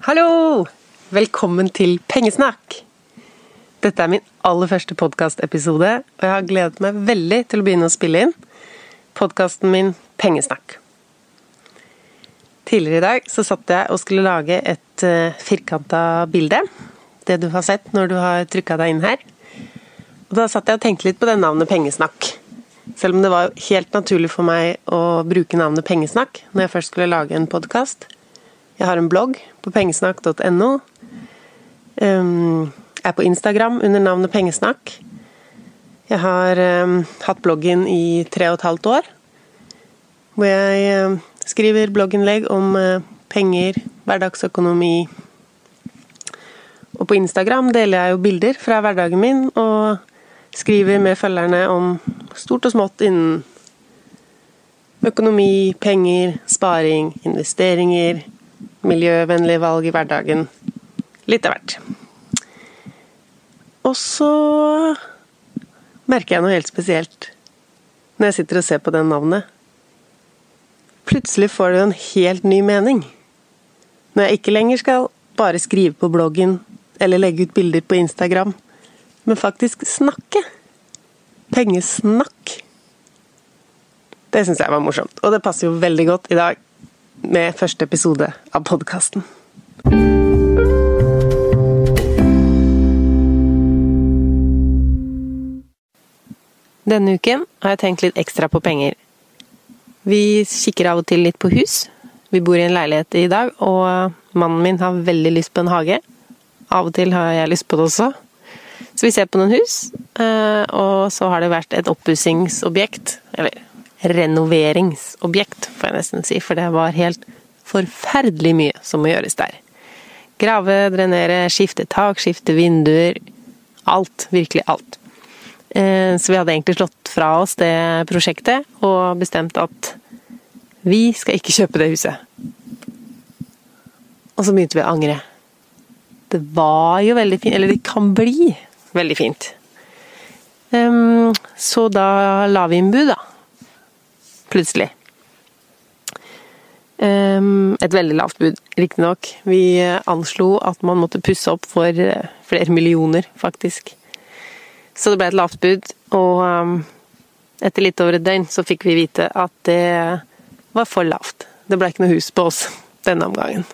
Hallo! Velkommen til Pengesnakk! Dette er min aller første podkastepisode, og jeg har gledet meg veldig til å begynne å spille inn podkasten min Pengesnakk. Tidligere i dag så satt jeg og skulle lage et uh, firkanta bilde. Det du har sett når du har trykka deg inn her. Og da satt jeg og tenkte litt på det navnet Pengesnakk. Selv om det var helt naturlig for meg å bruke navnet Pengesnakk når jeg først skulle lage en podkast. Jeg har en blogg på pengesnakk.no. Um, er på Instagram under navnet Pengesnakk. Jeg har hatt bloggen i tre og et halvt år. Hvor jeg skriver blogginnlegg om uh, penger, hverdagsøkonomi. Og på Instagram deler jeg jo bilder fra hverdagen min, og skriver med følgerne om stort og smått innen økonomi, penger, sparing, investeringer, miljøvennlige valg i hverdagen. Litt av hvert. Og så merker jeg noe helt spesielt når jeg sitter og ser på det navnet. Plutselig får det en helt ny mening. Når jeg ikke lenger skal bare skrive på bloggen eller legge ut bilder på Instagram, men faktisk snakke. Pengesnakk. Det syns jeg var morsomt, og det passer jo veldig godt i dag med første episode av podkasten. Denne uken har jeg tenkt litt ekstra på penger. Vi kikker av og til litt på hus. Vi bor i en leilighet i dag, og mannen min har veldig lyst på en hage. Av og til har jeg lyst på det også. Så vi ser på noen hus, eh, og så har det vært et oppussingsobjekt, eller renoveringsobjekt, får jeg nesten si, for det var helt forferdelig mye som må gjøres der. Grave, drenere, skifte tak, skifte vinduer. Alt. Virkelig alt. Eh, så vi hadde egentlig slått fra oss det prosjektet og bestemt at vi skal ikke kjøpe det huset. Og så begynte vi å angre. Det var jo veldig fint, eller det kan bli veldig fint. Så da la vi inn bud, da plutselig. Et veldig lavt bud, riktignok. Vi anslo at man måtte pusse opp for eh, flere millioner, faktisk. Så det ble et lavt bud, og etter litt over et døgn så fikk vi vite at det var for lavt. Det ble ikke noe hus på oss denne omgangen.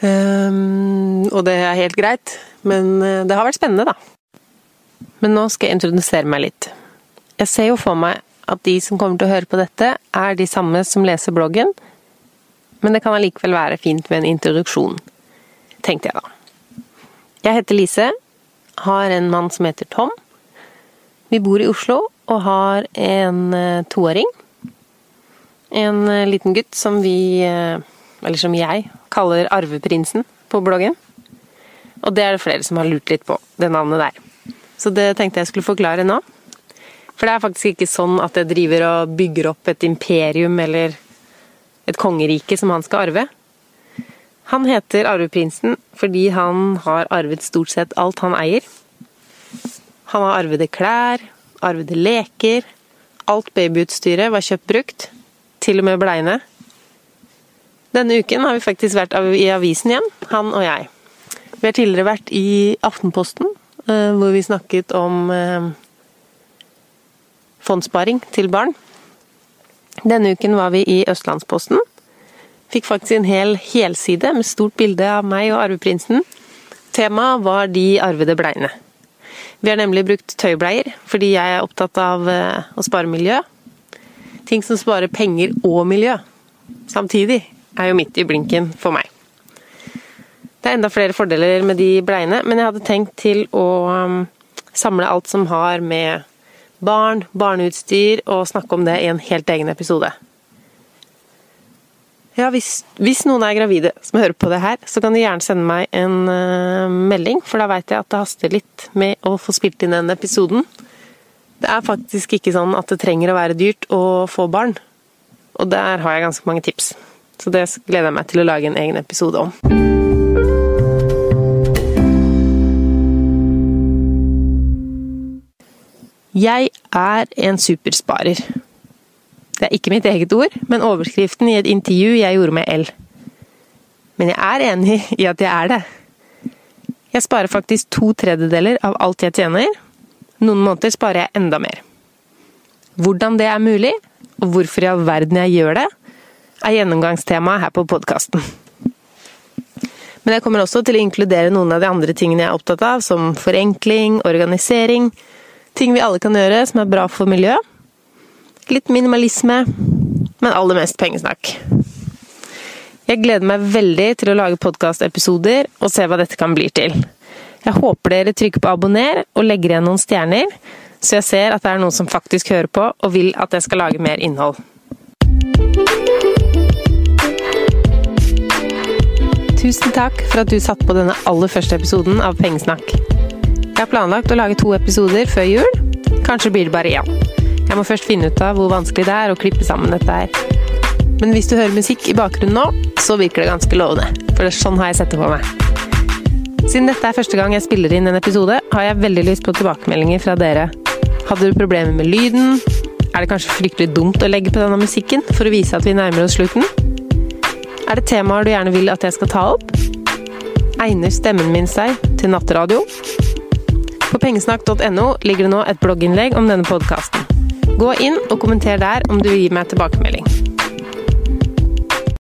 og det er helt greit, men eh, det har vært spennende, da. Men nå skal jeg introdusere meg litt. Jeg ser jo for meg at de som kommer til å høre på dette, er de samme som leser bloggen, men det kan allikevel være fint med en introduksjon, tenkte jeg da. Jeg heter Lise, har en mann som heter Tom. Vi bor i Oslo og har en eh, toåring. En eh, liten gutt som vi, eh, eller som jeg, kaller Arveprinsen på bloggen. Og det er det flere som har lurt litt på, det navnet der. Så det tenkte jeg skulle forklare nå. For det er faktisk ikke sånn at jeg driver og bygger opp et imperium eller et kongerike som han skal arve. Han heter arveprinsen fordi han har arvet stort sett alt han eier. Han har arvede klær, arvede leker. Alt babyutstyret var kjøpt brukt. Til og med bleiene. Denne uken har vi faktisk vært i avisen igjen, han og jeg. Vi har tidligere vært i Aftenposten, eh, hvor vi snakket om eh, fondssparing til barn. Denne uken var vi i Østlandsposten. Fikk faktisk en hel helside med stort bilde av meg og arveprinsen. Temaet var de arvede bleiene. Vi har nemlig brukt tøybleier, fordi jeg er opptatt av eh, å spare miljø. Ting som sparer penger og miljø samtidig, er jo midt i blinken for meg. Det er enda flere fordeler med de bleiene, men jeg hadde tenkt til å um, samle alt som har med barn, barneutstyr, og snakke om det i en helt egen episode. Ja, hvis, hvis, noen er gravide som hører på det her, så kan de gjerne sende meg en uh, melding, for da veit jeg at det haster litt med å få spilt inn den episoden. Det er faktisk ikke sånn at det trenger å være dyrt å få barn, og der har jeg ganske mange tips. Så det gleder jeg meg til å lage en egen episode om. Jeg er en supersparer. Det er ikke mitt eget ord, men overskriften i et intervju jeg gjorde med L. Men jeg er enig i at jeg er det. Jeg sparer faktisk to tredjedeler av alt jeg tjener. Noen måneder sparer jeg enda mer. Hvordan det er mulig, og hvorfor i all verden jeg gjør det, er gjennomgangstemaet her på podkasten. Men jeg kommer også til å inkludere noen av de andre tingene jeg er opptatt av, som forenkling, organisering, Ting vi alle kan gjøre som er bra for miljøet. Litt minimalisme, men aller mest pengesnakk. Jeg gleder meg veldig til å lage podkastepisoder og se hva dette kan bli til. Jeg håper dere trykker på abonner og legger igjen noen stjerner, så jeg ser at det er noen som faktisk hører på og vil at jeg skal lage mer innhold. Tusen takk for at du satte på denne aller første episoden av Pengesnakk. Jeg har planlagt å lage to episoder før jul. Kanskje blir det bare én. Jeg må først finne ut av hvor vanskelig det er å klippe sammen dette her. Men hvis du hører musikk i bakgrunnen nå, så virker det ganske lovende. For det er sånn har jeg sett det på meg. Siden dette er første gang jeg spiller inn en episode, har jeg veldig lyst på tilbakemeldinger fra dere. Hadde du problemer med lyden? Er det kanskje fryktelig dumt å legge på denne musikken for å vise at vi nærmer oss slutten? Er det temaer du gjerne vil at jeg skal ta opp? Egner stemmen min seg til nattradio? På pengesnakk.no ligger det nå et blogginnlegg om denne podkasten. Gå inn og kommenter der om du vil gi meg tilbakemelding.